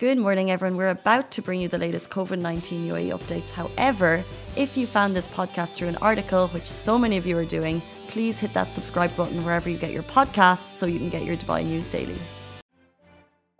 Good morning, everyone. We're about to bring you the latest COVID 19 UAE updates. However, if you found this podcast through an article, which so many of you are doing, please hit that subscribe button wherever you get your podcasts so you can get your Dubai news daily.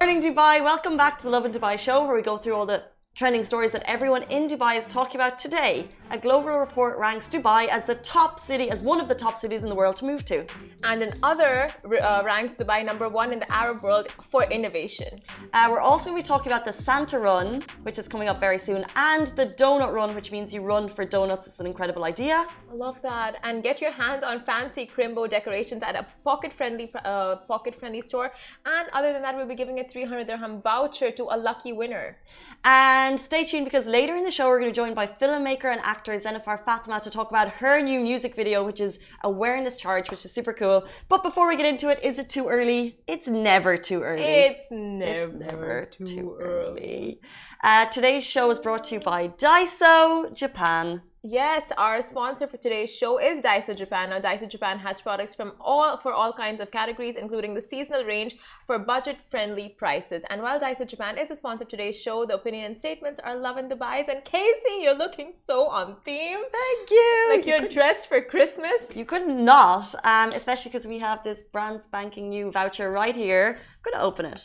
Good Morning, Dubai. Welcome back to the Lovin Dubai show, where we go through all the trending stories that everyone in Dubai is talking about today. A global report ranks Dubai as the top city, as one of the top cities in the world to move to. And another uh, ranks Dubai number one in the Arab world for innovation. Uh, we're also going to be talking about the Santa Run, which is coming up very soon, and the Donut Run, which means you run for donuts. It's an incredible idea. I love that. And get your hands on fancy Chrimbo decorations at a pocket-friendly uh, pocket-friendly store. And other than that, we'll be giving a 300 dirham voucher to a lucky winner. And stay tuned because later in the show, we're going to be joined by filmmaker and actor actor Zenofar Fathma to talk about her new music video, which is Awareness Charge, which is super cool. But before we get into it, is it too early? It's never too early. It's never, it's never too, too early. early. Uh, today's show is brought to you by Daiso Japan. Yes, our sponsor for today's show is Daiso Japan. Now, Daiso Japan has products from all for all kinds of categories, including the seasonal range for budget-friendly prices. And while Daiso Japan is the sponsor of today's show, the opinion and statements are Lovin Dubai's. And Casey, you're looking so on theme. Thank you. Like you're dressed for Christmas. You could not, um, especially because we have this brand spanking new voucher right here. I'm gonna open it.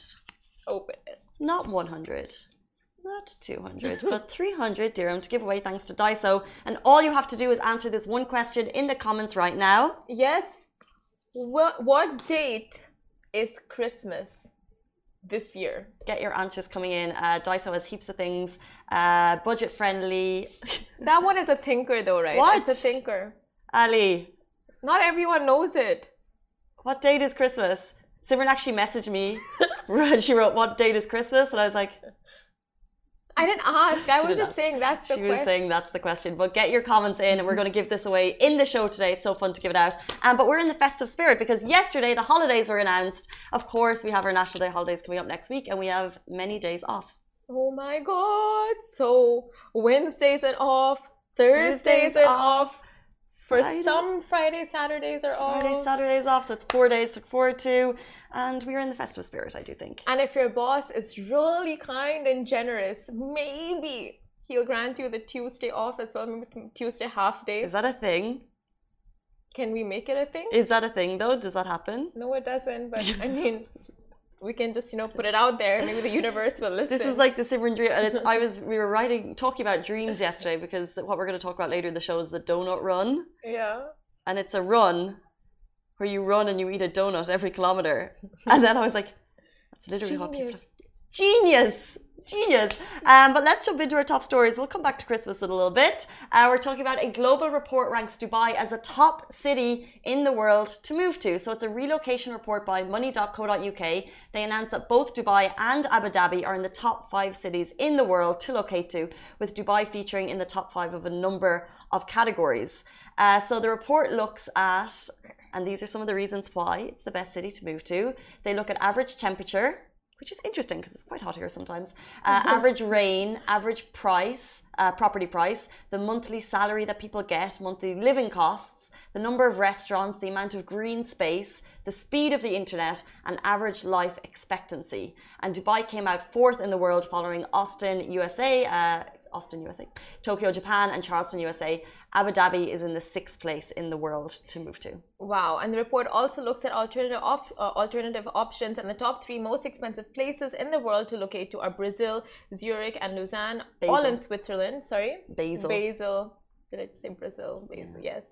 Open it. Not 100 not 200, but 300 dirham to give away thanks to Daiso. And all you have to do is answer this one question in the comments right now. Yes. What, what date is Christmas this year? Get your answers coming in. Uh, Daiso has heaps of things, uh, budget friendly. that one is a thinker, though, right? What? It's a thinker. Ali. Not everyone knows it. What date is Christmas? Simran actually messaged me. she wrote, What date is Christmas? And I was like, I didn't ask. I was just ask. saying that's the she question. was saying that's the question. But get your comments in, and we're going to give this away in the show today. It's so fun to give it out. Um, but we're in the festive spirit because yesterday the holidays were announced. Of course, we have our National Day holidays coming up next week, and we have many days off. Oh my God! So Wednesdays are off, Thursdays are off. For Friday. some, Friday, Saturdays are off. Friday, Saturdays off, so it's four days to look forward to. And we're in the festive spirit, I do think. And if your boss is really kind and generous, maybe he'll grant you the Tuesday off as well, maybe Tuesday half day. Is that a thing? Can we make it a thing? Is that a thing though? Does that happen? No, it doesn't. But I mean, we can just you know put it out there. Maybe the universe will listen. This is like the Simran dream, and it's I was we were writing talking about dreams yesterday because what we're going to talk about later in the show is the donut run. Yeah. And it's a run where you run and you eat a donut every kilometer, and then I was like, that's literally Genius. what people. Genius. Genius. Um, but let's jump into our top stories. We'll come back to Christmas in a little bit. Uh, we're talking about a global report ranks Dubai as a top city in the world to move to. So it's a relocation report by money.co.uk. They announced that both Dubai and Abu Dhabi are in the top five cities in the world to locate to, with Dubai featuring in the top five of a number of categories. Uh, so the report looks at, and these are some of the reasons why it's the best city to move to. They look at average temperature, which is interesting because it's quite hot here sometimes. Uh, average rain, average price, uh, property price, the monthly salary that people get, monthly living costs, the number of restaurants, the amount of green space, the speed of the internet, and average life expectancy. And Dubai came out fourth in the world following Austin, USA, uh, Austin, USA, Tokyo, Japan, and Charleston, USA. Abu Dhabi is in the sixth place in the world to move to. Wow. And the report also looks at alternative, op- uh, alternative options, and the top three most expensive places in the world to locate to are Brazil, Zurich, and Lausanne, Basel. all in Switzerland. Sorry? Basel. Basel. Did I just say Brazil? Basel, yeah. yes.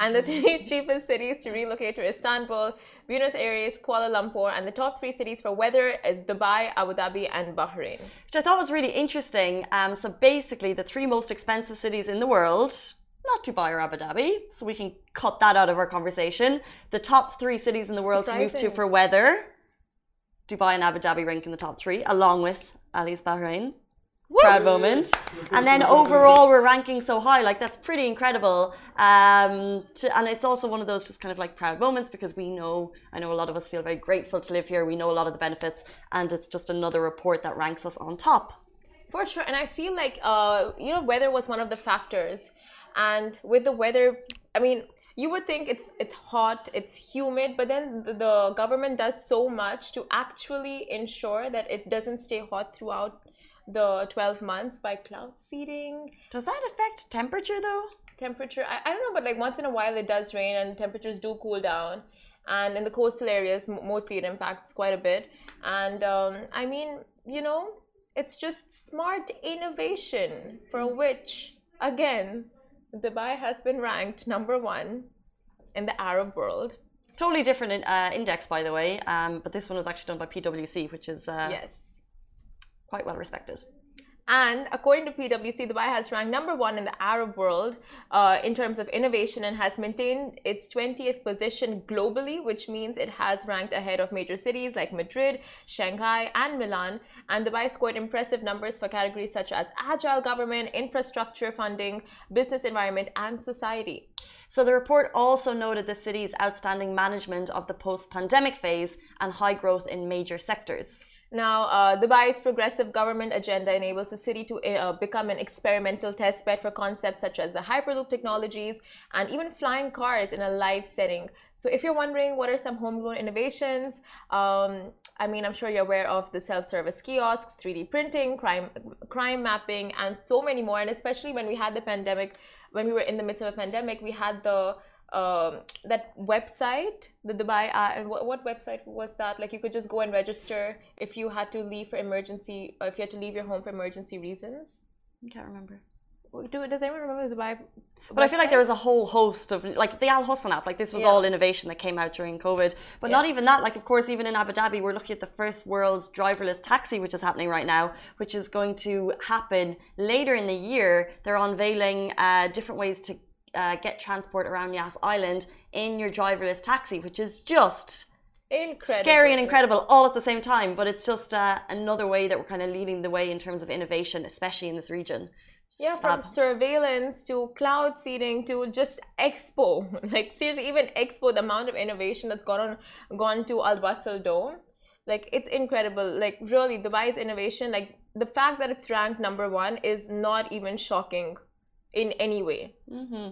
And the three cheapest cities to relocate to Istanbul, Buenos Aires, Kuala Lumpur, and the top three cities for weather is Dubai, Abu Dhabi, and Bahrain. Which I thought was really interesting. Um, so basically, the three most expensive cities in the world, not Dubai or Abu Dhabi, so we can cut that out of our conversation. The top three cities in the world Surprising. to move to for weather, Dubai and Abu Dhabi rank in the top three, along with Ali's Bahrain. Woo! proud moment. And then overall, we're ranking so high. Like that's pretty incredible. Um, to, and it's also one of those just kind of like proud moments because we know, I know a lot of us feel very grateful to live here. We know a lot of the benefits, and it's just another report that ranks us on top. For sure, and I feel like uh, you know weather was one of the factors, and with the weather, I mean you would think it's it's hot, it's humid, but then the, the government does so much to actually ensure that it doesn't stay hot throughout the 12 months by cloud seeding. Does that affect temperature though? Temperature, I, I don't know, but like once in a while it does rain and temperatures do cool down. And in the coastal areas, mostly it impacts quite a bit. And um, I mean, you know, it's just smart innovation for which, again, Dubai has been ranked number one in the Arab world. Totally different uh, index, by the way. Um, but this one was actually done by PwC, which is uh, yes, quite well respected. And according to PwC, Dubai has ranked number one in the Arab world uh, in terms of innovation and has maintained its 20th position globally, which means it has ranked ahead of major cities like Madrid, Shanghai, and Milan. And Dubai scored impressive numbers for categories such as agile government, infrastructure funding, business environment, and society. So the report also noted the city's outstanding management of the post pandemic phase and high growth in major sectors. Now, uh, Dubai's progressive government agenda enables the city to uh, become an experimental test bed for concepts such as the Hyperloop technologies and even flying cars in a live setting. So, if you're wondering what are some homegrown innovations, um, I mean, I'm sure you're aware of the self-service kiosks, 3D printing, crime, crime mapping, and so many more. And especially when we had the pandemic, when we were in the midst of a pandemic, we had the um, that website, the Dubai, uh, what, what, website was that? Like you could just go and register if you had to leave for emergency, or if you had to leave your home for emergency reasons. I can't remember. Do, does anyone remember the Dubai? But? I feel like there was a whole host of like the Al Hosn app. Like this was yeah. all innovation that came out during COVID. But yeah. not even that. Like of course, even in Abu Dhabi, we're looking at the first world's driverless taxi, which is happening right now, which is going to happen later in the year. They're unveiling uh, different ways to uh, get transport around Yas Island in your driverless taxi, which is just incredible. scary and incredible all at the same time. But it's just uh, another way that we're kind of leading the way in terms of innovation, especially in this region. yeah, from surveillance to cloud seeding to just Expo. Like seriously, even Expo, the amount of innovation that's gone on gone to Al Wasl Dome. Like it's incredible. Like really, Dubai's innovation, like the fact that it's ranked number one is not even shocking in any way. Mm-hmm.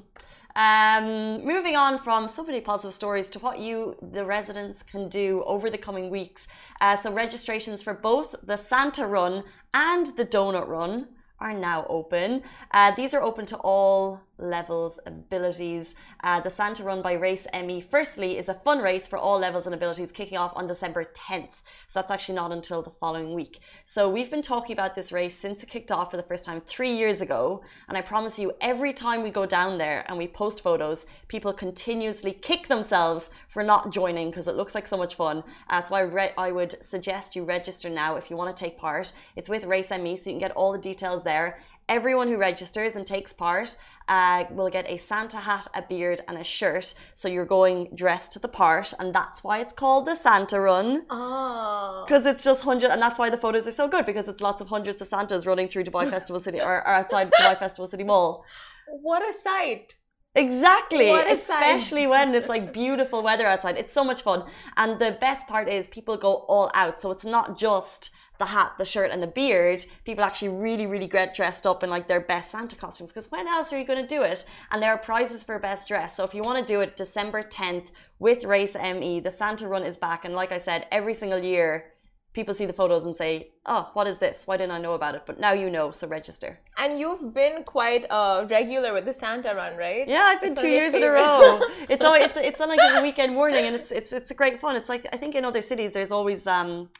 Um, moving on from so many positive stories to what you, the residents, can do over the coming weeks. Uh, so, registrations for both the Santa Run and the Donut Run are now open. Uh, these are open to all levels, abilities. Uh, the Santa Run by Race ME, firstly, is a fun race for all levels and abilities kicking off on December 10th. So that's actually not until the following week. So we've been talking about this race since it kicked off for the first time three years ago. And I promise you, every time we go down there and we post photos, people continuously kick themselves for not joining because it looks like so much fun. Uh, so I, I would suggest you register now if you want to take part. It's with Race ME, so you can get all the details there. Everyone who registers and takes part uh, will get a Santa hat, a beard, and a shirt. So you're going dressed to the part, and that's why it's called the Santa Run. Oh. Because it's just hundred, and that's why the photos are so good because it's lots of hundreds of Santas running through Dubai Festival City or, or outside Dubai Festival City Mall. What a sight! Exactly, especially when it's like beautiful weather outside. It's so much fun. And the best part is people go all out. So it's not just the hat, the shirt, and the beard, people actually really, really get dressed up in like their best Santa costumes. Because when else are you going to do it? And there are prizes for best dress. So if you want to do it, December 10th with Race ME, the Santa Run is back. And like I said, every single year, people see the photos and say, "Oh, what is this? Why didn't I know about it?" But now you know, so register. And you've been quite uh, regular with the Santa Run, right? Yeah, I've been it's two years in a row. it's always it's it's on like a weekend morning, and it's it's it's a great fun. It's like I think in other cities, there's always um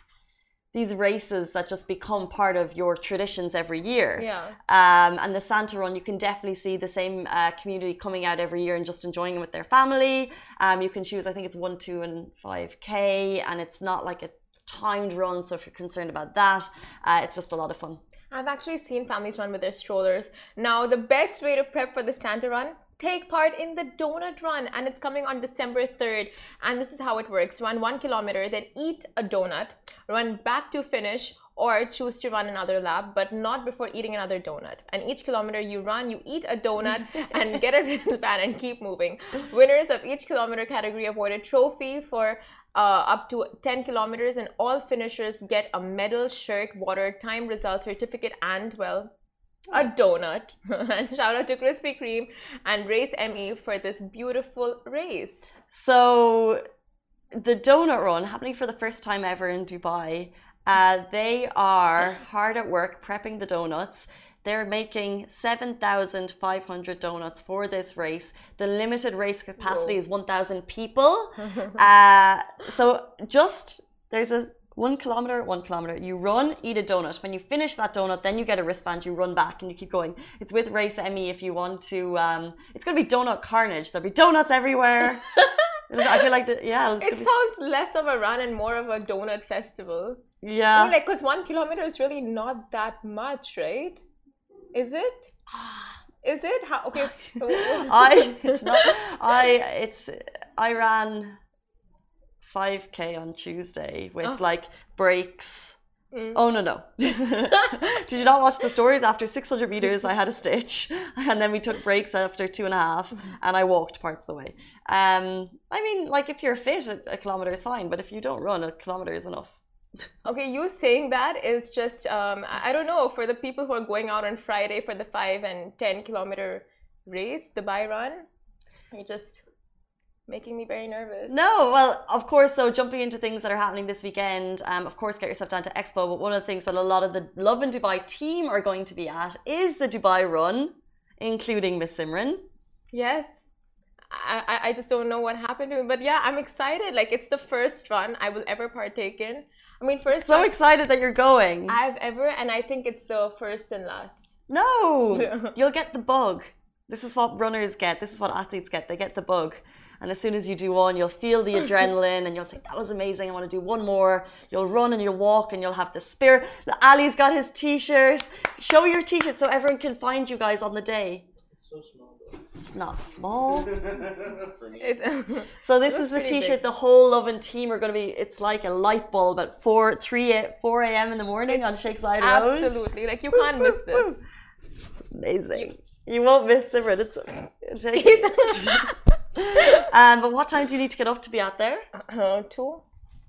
these races that just become part of your traditions every year. Yeah. Um, and the Santa Run, you can definitely see the same uh, community coming out every year and just enjoying it with their family. Um, you can choose, I think it's one, two, and five k, and it's not like a timed run. So if you're concerned about that, uh, it's just a lot of fun. I've actually seen families run with their strollers. Now, the best way to prep for the Santa Run take part in the donut run and it's coming on December 3rd and this is how it works. Run one kilometer then eat a donut run back to finish or choose to run another lap but not before eating another donut. And each kilometer you run you eat a donut and get a wristband and keep moving. Winners of each kilometer category award a trophy for uh, up to 10 kilometers and all finishers get a medal shirt water time result certificate and well a donut. and shout out to Krispy Kreme and Race ME for this beautiful race. So, the donut run happening for the first time ever in Dubai. Uh, they are hard at work prepping the donuts. They're making 7,500 donuts for this race. The limited race capacity Whoa. is 1,000 people. uh, so just there's a one kilometer, one kilometer. You run, eat a donut. When you finish that donut, then you get a wristband. You run back and you keep going. It's with Race ME if you want to. Um, it's going to be donut carnage. There'll be donuts everywhere. I feel like the, yeah. It sounds be... less of a run and more of a donut festival. Yeah. I mean, like, because one kilometer is really not that much, right? Is it? Is it? How? Okay. I. It's not. I. It's. I ran 5k on Tuesday with oh. like breaks. Mm. Oh no no! Did you not watch the stories? After 600 meters, I had a stitch, and then we took breaks after two and a half, and I walked parts of the way. Um, I mean, like if you're fit, a, a kilometer is fine, but if you don't run, a kilometer is enough. Okay, you saying that is just um, I don't know for the people who are going out on Friday for the five and ten kilometer race, the Dubai run. You just making me very nervous. No, well, of course. So jumping into things that are happening this weekend, um, of course, get yourself down to Expo. But one of the things that a lot of the Lovin Dubai team are going to be at is the Dubai Run, including Miss Simran. Yes. I, I just don't know what happened to me, but yeah, I'm excited. Like it's the first run I will ever partake in. I mean, first. So excited that you're going. I've ever, and I think it's the first and last. No, you'll get the bug. This is what runners get. This is what athletes get. They get the bug. And as soon as you do one, you'll feel the adrenaline and you'll say, that was amazing. I want to do one more. You'll run and you'll walk and you'll have the spirit. Ali's got his t-shirt. Show your t-shirt so everyone can find you guys on the day. It's so small. It's not small. so this is the t-shirt big. the whole Lovin team are going to be. It's like a light bulb at 4, 3, 4 a.m. in the morning it's on Sheikh Zayed Road. Absolutely. Like you can't miss this. Amazing. You, you won't miss it. It's, take it. um, but what time do you need to get up to be out there? Uh, two.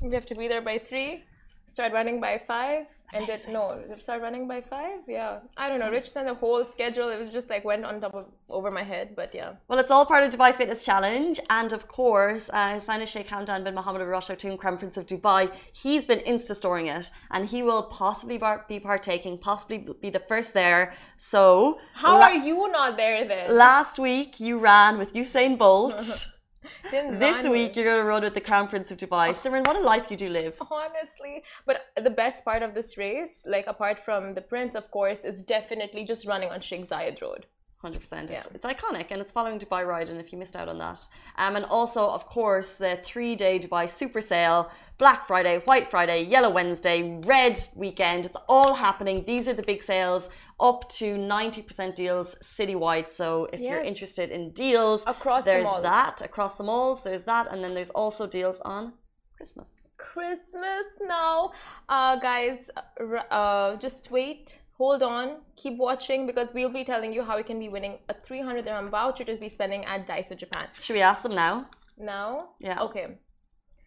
We have to be there by three. Start running by five and then no start running by five? Yeah. I don't know. Rich sent the whole schedule. It was just like went on top of over my head but yeah. Well it's all part of dubai fitness challenge. And of course uh, Hussain Sheikh Hamdan bin Mohammed al Rashid Crown Prince of Dubai he's been insta storing it. And he will possibly be partaking possibly be the first there. So how are you not there then? Last week you ran with Usain Bolt this week you're going to run with the Crown Prince of Dubai. Oh. Simran, what a life you do live. Honestly, but the best part of this race, like apart from the Prince, of course, is definitely just running on Sheikh Zayed Road. 100%. It's, it's iconic and it's following Dubai Ride. And if you missed out on that, um, and also, of course, the three day Dubai super sale Black Friday, White Friday, Yellow Wednesday, Red Weekend. It's all happening. These are the big sales, up to 90% deals citywide. So if yes. you're interested in deals, across there's the that. Across the malls, there's that. And then there's also deals on Christmas. Christmas now. Uh, guys, uh, just wait hold on, keep watching because we'll be telling you how you can be winning a 300 dirham voucher to be spending at Daiso Japan. Should we ask them now? Now? Yeah. Okay.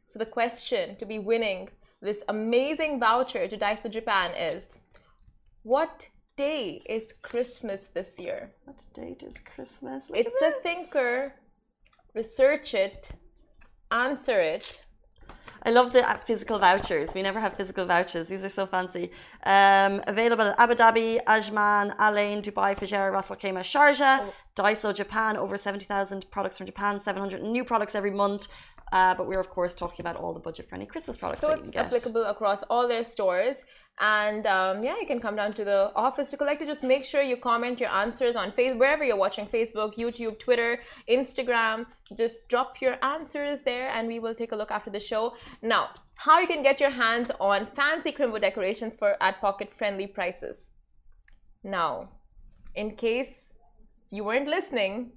So the question to be winning this amazing voucher to Daiso Japan is what day is Christmas this year? What date is Christmas? Look it's a thinker. Research it, answer it, I love the physical vouchers. We never have physical vouchers. These are so fancy. Um, available at Abu Dhabi, Ajman, Al Ain, Dubai, Fujairah, Ras Al Khaimah, Sharjah, oh. Daiso Japan. Over 70,000 products from Japan, 700 new products every month. Uh, but we're of course talking about all the budget-friendly Christmas products. So it's applicable across all their stores. And um, yeah, you can come down to the office to collect it. Just make sure you comment your answers on Facebook, wherever you're watching Facebook, YouTube, Twitter, Instagram. Just drop your answers there and we will take a look after the show. Now, how you can get your hands on fancy Chrimbo decorations for at pocket friendly prices. Now, in case you weren't listening,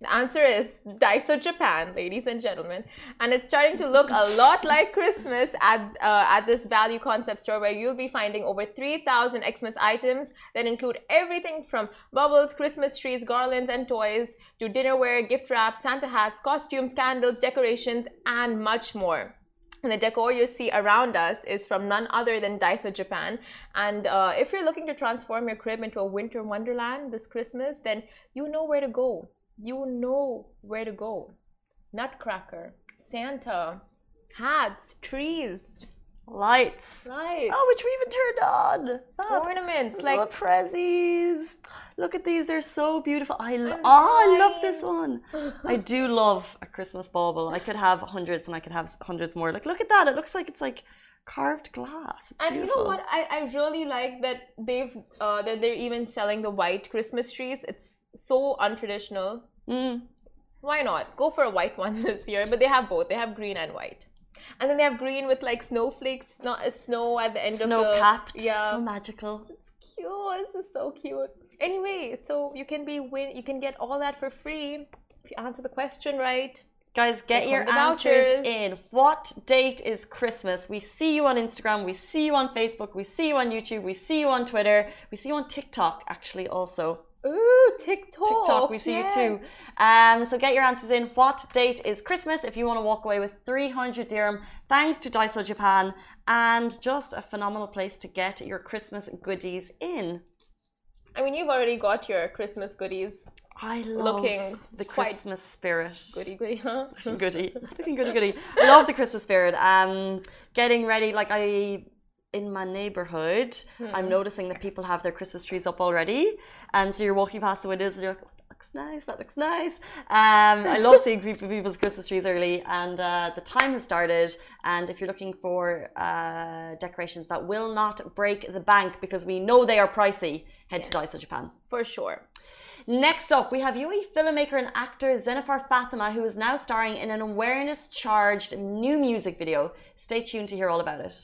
the answer is Daiso Japan, ladies and gentlemen. And it's starting to look a lot like Christmas at, uh, at this value concept store where you'll be finding over 3,000 Xmas items that include everything from bubbles, Christmas trees, garlands, and toys to dinnerware, gift wrap, Santa hats, costumes, candles, decorations, and much more. And the decor you see around us is from none other than Daiso Japan. And uh, if you're looking to transform your crib into a winter wonderland this Christmas, then you know where to go. You know where to go. Nutcracker, Santa, hats, trees, just Lights. lights, Oh, which we even turned on. Fab. ornaments. Little Like, prezzies. Look at these. They're so beautiful. I lo- oh, I love this one. I do love a Christmas bauble. I could have hundreds and I could have hundreds more. Like, look at that. It looks like it's like carved glass. It's and you know what? I, I really like that they've uh, that they're even selling the white Christmas trees. It's so untraditional. Mm. Why not? Go for a white one this year. But they have both. They have green and white. And then they have green with like snowflakes, not a snow at the end Snow of the capped. Yeah, So magical. It's cute. This is so cute. Anyway, so you can be win. You can get all that for free if you answer the question right. Guys, get your answers vouchers. in. What date is Christmas? We see you on Instagram, we see you on Facebook, we see you on YouTube, we see you on Twitter, we see you on TikTok actually also. Ooh, TikTok. TikTok, we see yes. you too. Um, so get your answers in. What date is Christmas? If you want to walk away with 300 dirham, thanks to Daiso Japan, and just a phenomenal place to get your Christmas goodies in. I mean, you've already got your Christmas goodies. I love Looking the Christmas spirit. Goody, goody, huh? goody, looking goody goody. I love the Christmas spirit. Um, getting ready, like I in my neighborhood, I'm noticing that people have their Christmas trees up already, and so you're walking past the windows and you're like. "Oh, That looks nice. That looks nice. Um, I love seeing people, people's Christmas trees early, and uh, the time has started. And if you're looking for uh, decorations that will not break the bank because we know they are pricey, head to Daiso Japan. For sure. Next up, we have UAE filmmaker and actor Zenofar Fathma, who is now starring in an awareness charged new music video. Stay tuned to hear all about it.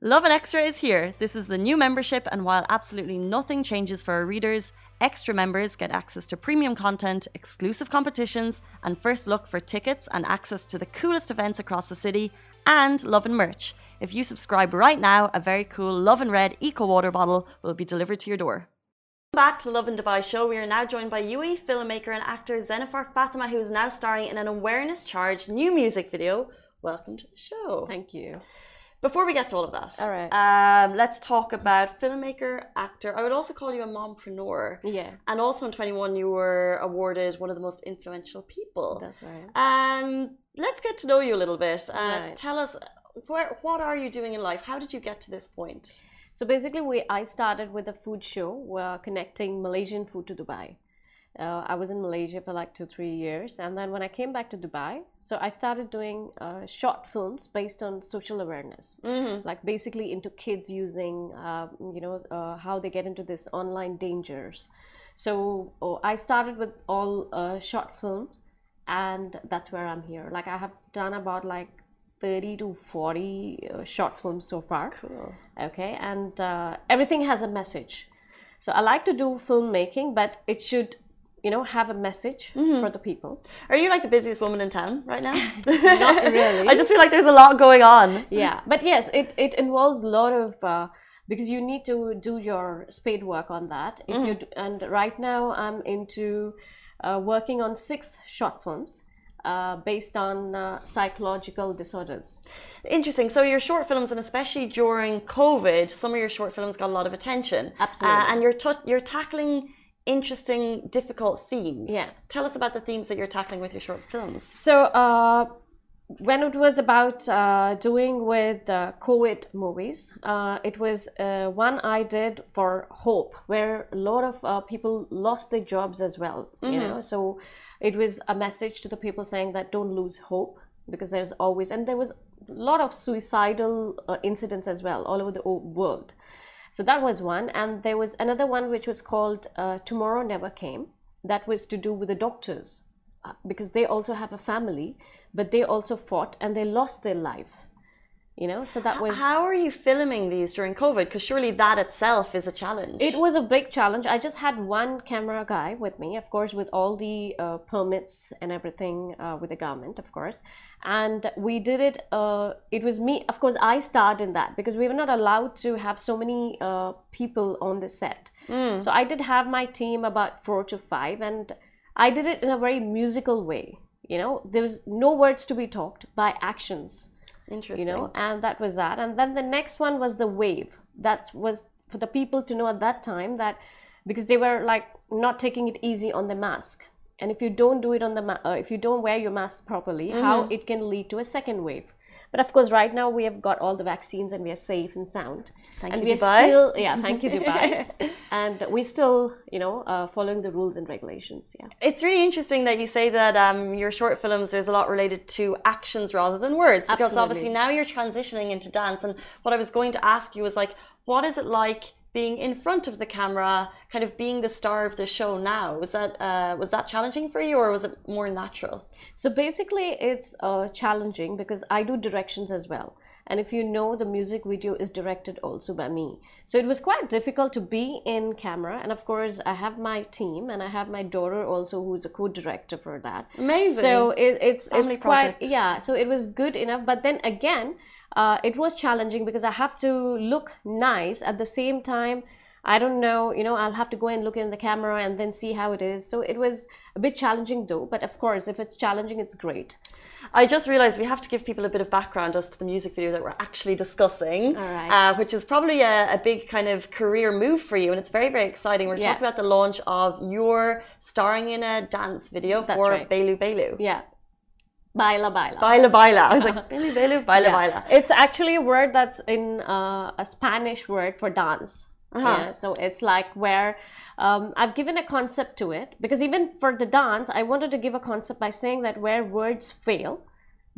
Lovin Extra is here. This is the new membership, and while absolutely nothing changes for our readers, extra members get access to premium content, exclusive competitions, and first look for tickets and access to the coolest events across the city, and Lovin merch. If you subscribe right now, a very cool Lovin Red Eco Water bottle will be delivered to your door. Welcome Back to Lovin Dubai show. We are now joined by UAE filmmaker and actor Zenofar Fathma, who is now starring in an awareness charged new music video. Welcome to the show. Thank you. Before we get to all of that, All right. um, let's talk about filmmaker, actor. I would also call you a mompreneur. Yeah, And also in 21, you were awarded one of the most influential people. that's right. Um, let's get to know you a little bit. Uh, Right. Tell us, where, what are you doing in life? How did you get to this point? So basically, we I started with a food show, we're connecting Malaysian food to Dubai. Uh, I was in Malaysia for like two, three years, and then when I came back to Dubai, so I started doing uh, short films based on social awareness, Mm-hmm. like basically into kids using, uh, you know, uh, how they get into this online dangers. So oh, I started with all uh, short films, and that's where I'm here. Like I have done about like 30 to 40 uh, short films so far Cool. okay and uh, everything has a message so i like to do filmmaking but it should you know have a message for the people Are you like the busiest woman in town right now? Not really. I just feel like there's a lot going on. yeah but yes it, it involves a lot of uh, because you need to do your spade work on that if you do, and right now i'm into uh, working on six short films uh, based on uh, psychological disorders Interesting. So your short films, and especially during COVID, some of your short films got a lot of attention. Absolutely. Uh, and you're t- you're tackling interesting, difficult themes. Yeah. Tell us about the themes that you're tackling with your short films. So, uh, when it was about uh, doing with uh, COVID movies, uh, it was uh, one I did for Hope, where a lot of uh, people lost their jobs as well. You know, so it was a message to the people saying that don't lose hope because there's always and there was a lot of suicidal uh, incidents as well all over the world. So that was one, and there was another one which was called uh, Tomorrow Never Came. That was to do with the doctors uh, because they also have a family, but they also fought and they lost their life. You know, so that was How are you filming these during COVID? Because surely that itself is a challenge. it was a big challenge. I just had one camera guy with me, of course, with all the uh, permits and everything uh, with the government, of course. And we did it. Uh, it was me, of course. I starred in that because we were not allowed to have so many uh, people on the set. So I did have my team about four to five, and I did it in a very musical way. You know, there was no words to be talked by actions. Interesting. You know, and that was that. And then the next one was the wave. That was for the people to know at that time that because they were like not taking it easy on the mask. And if you don't do it on the ma- uh, if you don't wear your mask properly, how it can lead to a second wave. But of course, right now we have got all the vaccines and we are safe and sound. Thank and you, Dubai. still, yeah, thank you, Dubai. and we're still, you know, uh, following the rules and regulations. Yeah. It's really interesting that you say that um, your short films, there's a lot related to actions rather than words. Because Absolutely. obviously now you're transitioning into dance. And what I was going to ask you was like, what is it like being in front of the camera, kind of being the star of the show now? Was that uh, was that challenging for you, or was it more natural? So basically, it's uh, challenging because I do directions as well. And if you know, the music video is directed also by me. So it was quite difficult to be in camera. And of course, I have my team and I have my daughter also, who's a co director for that. Amazing. So it, it's, Family it's quite, yeah. So it was good enough. But then again, uh, it was challenging because I have to look nice at the same time. I don't know, you know, I'll have to go and look in the camera and then see how it is. So it was a bit challenging though. But of course, if it's challenging, it's great. I just realized we have to give people a bit of background as to the music video that we're actually discussing, All right. uh, which is probably a, a big kind of career move for you, and it's very, very exciting. We're Yeah. talking about the launch of your starring in a dance video That's for right. Belu Belu. Yeah. Baila baila. Baila Baila. I was like, Belu Belu, Baila Yeah. Baila. It's actually a word that's in uh, a Spanish word for dance. Uh-huh. Yeah, so it's like where um, I've given a concept to it because even for the dance, I wanted to give a concept by saying that where words fail,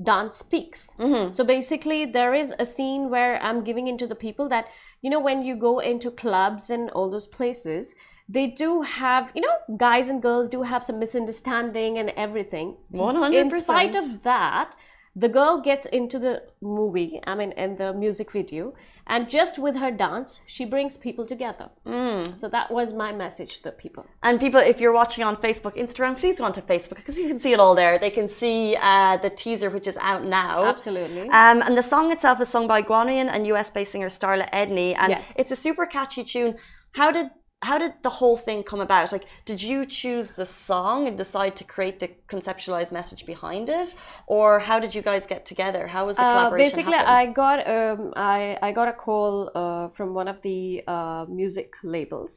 dance speaks. Mm-hmm. So basically, there is a scene where I'm giving into the people that, you know, when you go into clubs and all those places, they do have, you know, guys and girls do have some misunderstanding and everything. 100%. In spite of that, the girl gets into the movie, I mean, in the music video, and just with her dance, she brings people together. Mm. So that was my message to the people. And people, if you're watching on Facebook, Instagram, please go onto Facebook because you can see it all there. They can see uh, the teaser, which is out now. Absolutely. Um, and the song itself is sung by Guanyin and US-based singer Starla Edney, and Yes. it's a super catchy tune. How did how did the whole thing come about? Like, did you choose the song and decide to create the conceptualized message behind it, or how did you guys get together? How was the Uh, collaboration? basically, happen? I got um, I I got a call uh, from one of the uh, music labels.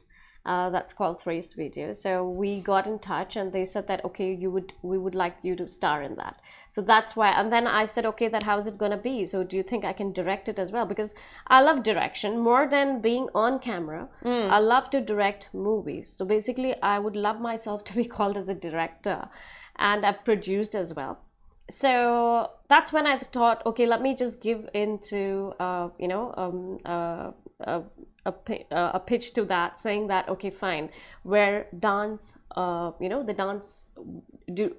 Uh, that's called Thrace Video. So we got in touch, and they said that okay, you would we would like you to star in that. So that's why. And then I said, okay, that how's it gonna be? So do you think I can direct it as well? Because I love direction more than being on camera. I love to direct movies. So basically, I would love myself to be called as a director, and I've produced as well so that's when I thought, okay, let me just give into, uh, you know, um, uh, a, a, uh, a pitch to that, saying that, okay, fine, where dance, uh, you know, the dance do.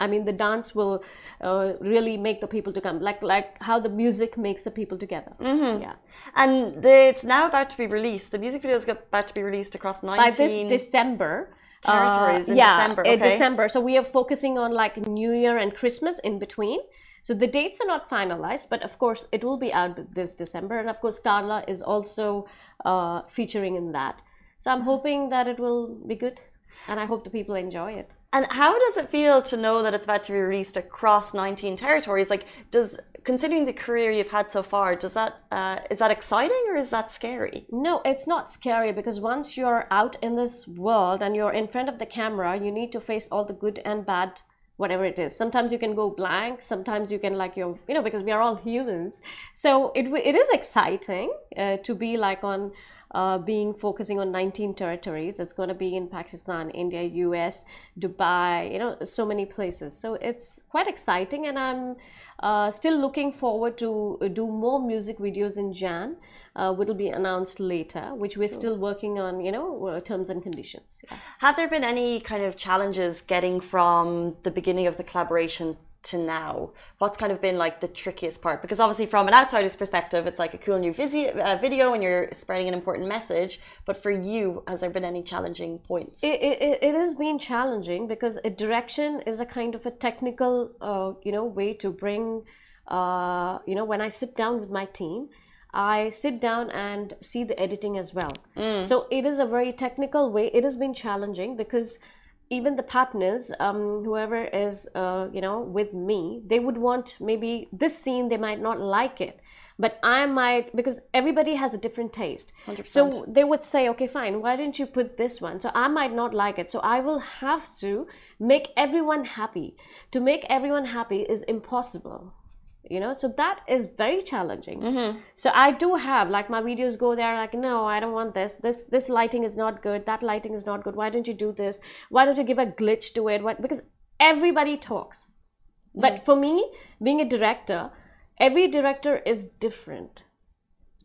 I mean, the dance will uh, really make the people to come, like like how the music makes the people together. Yeah. and the, it's now about to be released. The music video is about to be released across 19 By this December. territories in yeah, December. Okay. December. So we are focusing on like New Year and Christmas in between. So the dates are not finalized, but of course it will be out this December. And of course, Starla is also uh, featuring in that. So I'm hoping that it will be good, and I hope the people enjoy it. And how does it feel to know that it's about to be released across 19 territories? Like, does considering the career you've had so far, does that uh, is that exciting or is that scary? No, it's not scary because once you're out in this world and you're in front of the camera, you need to face all the good and bad, whatever it is. Sometimes you can go blank. Sometimes you can like you're, you know, because we are all humans. So it it is exciting uh, to be like on. Uh, being focusing on 19 territories. It's going to be in pakistan india us dubai you know so many places. So it's quite exciting and i'm uh, still looking forward to uh, do more music videos in jan uh, which will be announced later which we're still working on you know uh, terms and conditions. Yeah. Have there been any kind of challenges getting from the beginning of the collaboration to now? What's kind of been like the trickiest part? Because obviously, from an outsider's perspective, it's like a cool new uh, video and you're spreading an important message. But for you, has there been any challenging points? it, it, it has been challenging because a direction is a kind of a technical uh, you know way to bring uh, you know when i sit down with my team i sit down and see the editing as well so it is a very technical way it has been challenging because even the partners, um, whoever is, uh, you know, with me, they would want maybe this scene, they might not like it. But I might, because everybody has a different taste. 100%. So they would say, okay, fine, why didn't you put this one? So I might not like it. So I will have to make everyone happy. To make everyone happy is impossible you know? So that is very challenging. Mm-hmm. so i do have like my videos go there like no i don't want this. This this lighting is not good. That lighting is not good. Why don't you do this? Why don't you give a glitch to it? What because everybody talks. But for me being a director every director is different.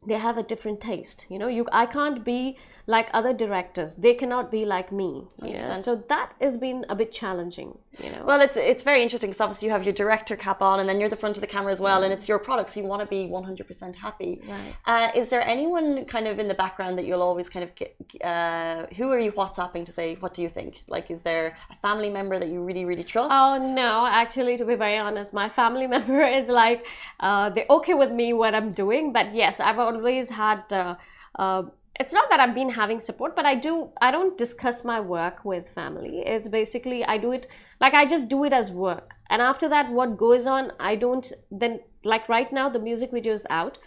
They have a different taste you know? You i can't be like other directors they cannot be like me you know 100%. so that has been a bit challenging you know Well, it's it's very interesting because obviously you have your director cap on, and then you're the front of the camera as well, and it's your product, so you want to be 100% happy. Right. Uh, is there anyone kind of in the background that you'll always kind of get? Uh, who are you WhatsApping to say what do you think? Like, is there a family member that you really really trust? Oh no, actually, to be very honest, my family member is like uh, they're okay with me what I'm doing, but yes, I've always had. Uh, uh, it's not that I've been having support, but I do. I don't discuss my work with family. It's basically I do it like I just do it as work, and after that, what goes on, I don't. Then like right now, the music video is out.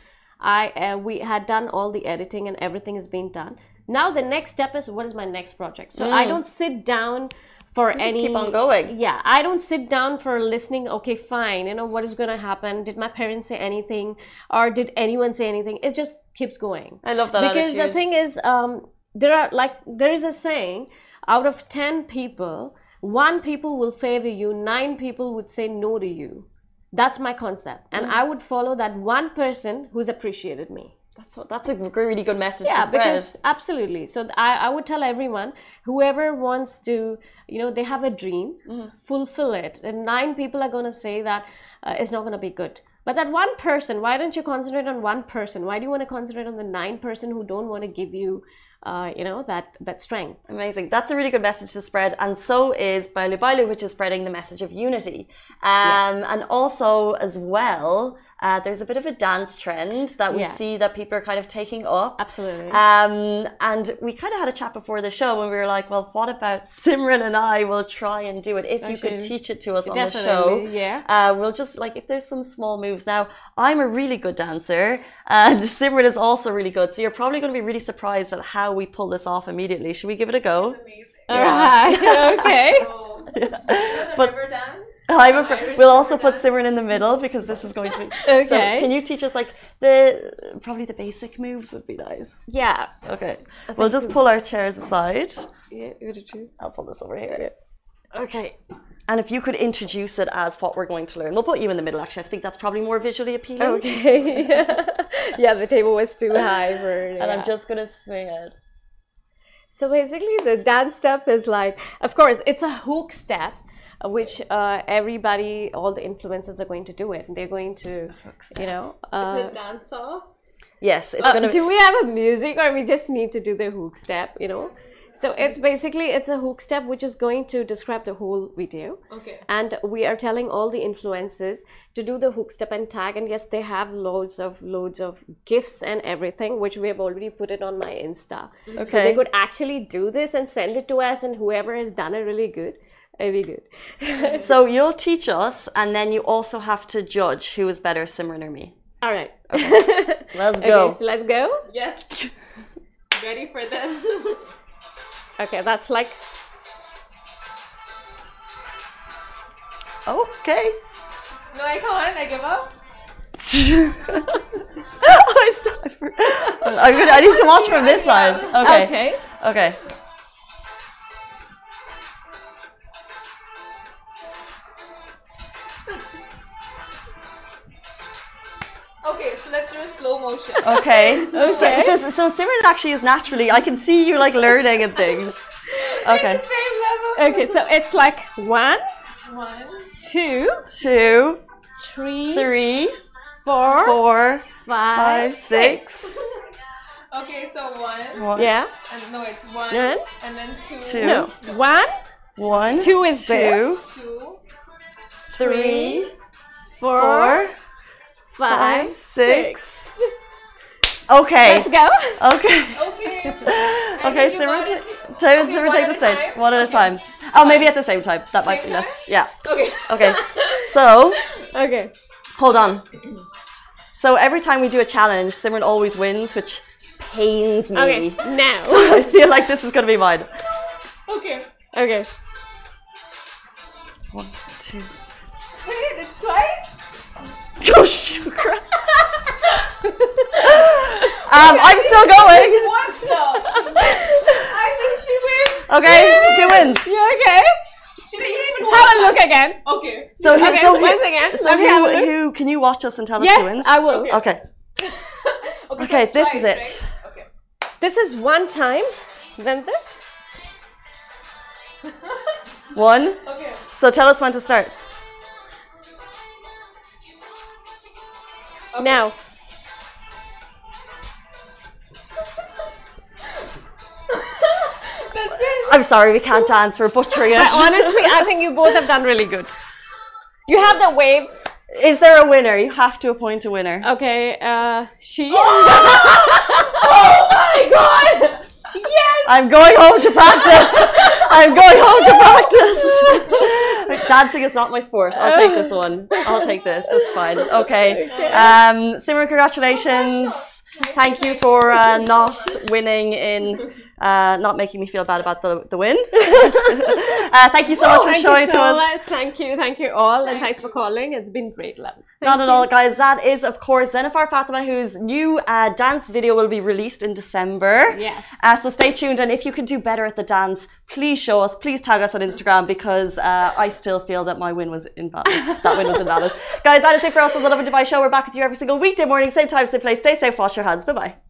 I uh, we had done all the editing and everything has been done. Now the next step is what is my next project. So I don't sit down for just any keep on going. yeah i don't sit down for listening okay fine you know what is going to happen? Did my parents say anything? Or did anyone say anything? It just keeps going. I love that because the thing is um, there are like there is a saying out of 10 people one people will favor you nine people would say no to you. That's my concept. And Mm. i would follow that one person who's appreciated me That's what, that's a really good message yeah to spread. because absolutely so I, I would tell everyone whoever wants to you know they have a dream Mm-hmm. fulfill it and nine people are going to say that uh, it's not going to be good but that one person why don't you concentrate on one person why do you want to concentrate on the nine person who don't want to give you uh, you know that that strength Amazing. That's a really good message to spread. And so is Bailu Bailu, which is spreading the message of unity. Um, And also, as well, uh, there's a bit of a dance trend that we Yeah. see that people are kind of taking up. absolutely Um, and we kind of had a chat before the show when we were like, well, what about Simran and I will try and do it if you could Actually, teach it to us on the show. yeah. Uh, we'll just like if there's some small moves. Now, I'm a really good dancer, and Simran is also really good. So you're probably going to be really surprised at how we pull this off immediately. Should we give it a go? Amazing. all right okay So, you know the But- river dance? I'm afraid we'll also put? Simran in the middle because this is going to be. So Okay. can you teach us like the probably the basic moves would be nice. yeah Okay. We'll just pull our chairs aside. yeah you did too. I'll pull this over here. Okay. And if you could introduce it as what we're going to learn, we'll put you in the middle. Actually, I think that's probably more visually appealing. okay yeah the table was too high for And I'm just gonna swing it. So basically, the dance step is like, of course, it's a hook step, which uh, everybody, all the influencers are going to do it. They're going to, you know. Is Uh, it dance off? Yes, it's uh, gonna. do we have a music, or we just need to do the hook step? You know. So it's basically it's a hook step which is going to describe the whole video. Okay. And we are telling all the influencers to do the hook step and tag. And yes, they have loads of loads of gifts and everything, which we have already put it on my Insta. So they could actually do this and send it to us, and whoever has done it really good, it'll be good. so you'll teach us, and then you also have to judge who is better, Simran or me. All right. Let's go. Okay, go. so let's go. Yes. Ready for this? Okay, that's like Okay. no, I can't. I give up. I stop. I'm gonna, I need to watch from this side. Okay. okay. Okay. Okay, Okay. Okay. So, so, so Simran actually is naturally. I can see you like learning and things. Okay. It's the same level. Okay, so it's like one, One, two, Two, three, three, four, four, five, five, six. Okay, so one. One. Yeah. And no, it's one. One. And then two. Two. No. One, One. two is Two. this. Two. Three, Four, four, five, five, six. Okay. Let's go. Okay. Okay. Okay, you Simran, got it. ta- ta- Okay, Simran, take the stage. time? One at a time. Oh, maybe at the same time. That might Same be less. time? Yeah. Okay. Okay. So, Okay. hold on. So every time we do a challenge, Simran always wins, which pains me. Okay. Now. So I feel like this is gonna be mine. Okay. Okay. One, two. Wait, it's twice? Shoot! crap. um, I'm still going. What the? I think she wins. Okay, who wins? You okay? She didn't, you didn't even Have a look again. Okay. So, who, Okay, so, who, once again, so let me have a who, who can you watch us and tell us who Yes, wins? I will. Okay. Okay, Okay, so this it's is it. right? Okay. This is one time, then this. One. Okay. So tell us when to start. Now. That's it. I'm sorry, we can't dance. We're butchering it. honestly, I think you both have done really good. You have the waves. Is there a winner? You have to appoint a winner. Okay, uh, she. Oh my god! Yes! I'm going home to practice. I'm going home to practice. Dancing is not my sport. I'll take this one. I'll take this. It's fine. Okay. Um, Simran, congratulations. Thank you for uh, not winning in, uh, not making me feel bad about the, the win. uh, thank you so much for Thank showing you to so us. much. Thank you, thank you all, and thanks for calling. It's been great, love. Not at all, guys. That is, of course, Zenofar Fathma, whose new uh, dance video will be released in December. Yes. Uh, so stay tuned, and if you can do better at the dance, please show us. Please tag us on Instagram because uh, I still feel that my win was invalid. that win was invalid. guys, that is it for us on the Lovin Dubai show. We're back with you every single weekday morning, same time, same place. Stay safe, wash your hands. Bye bye.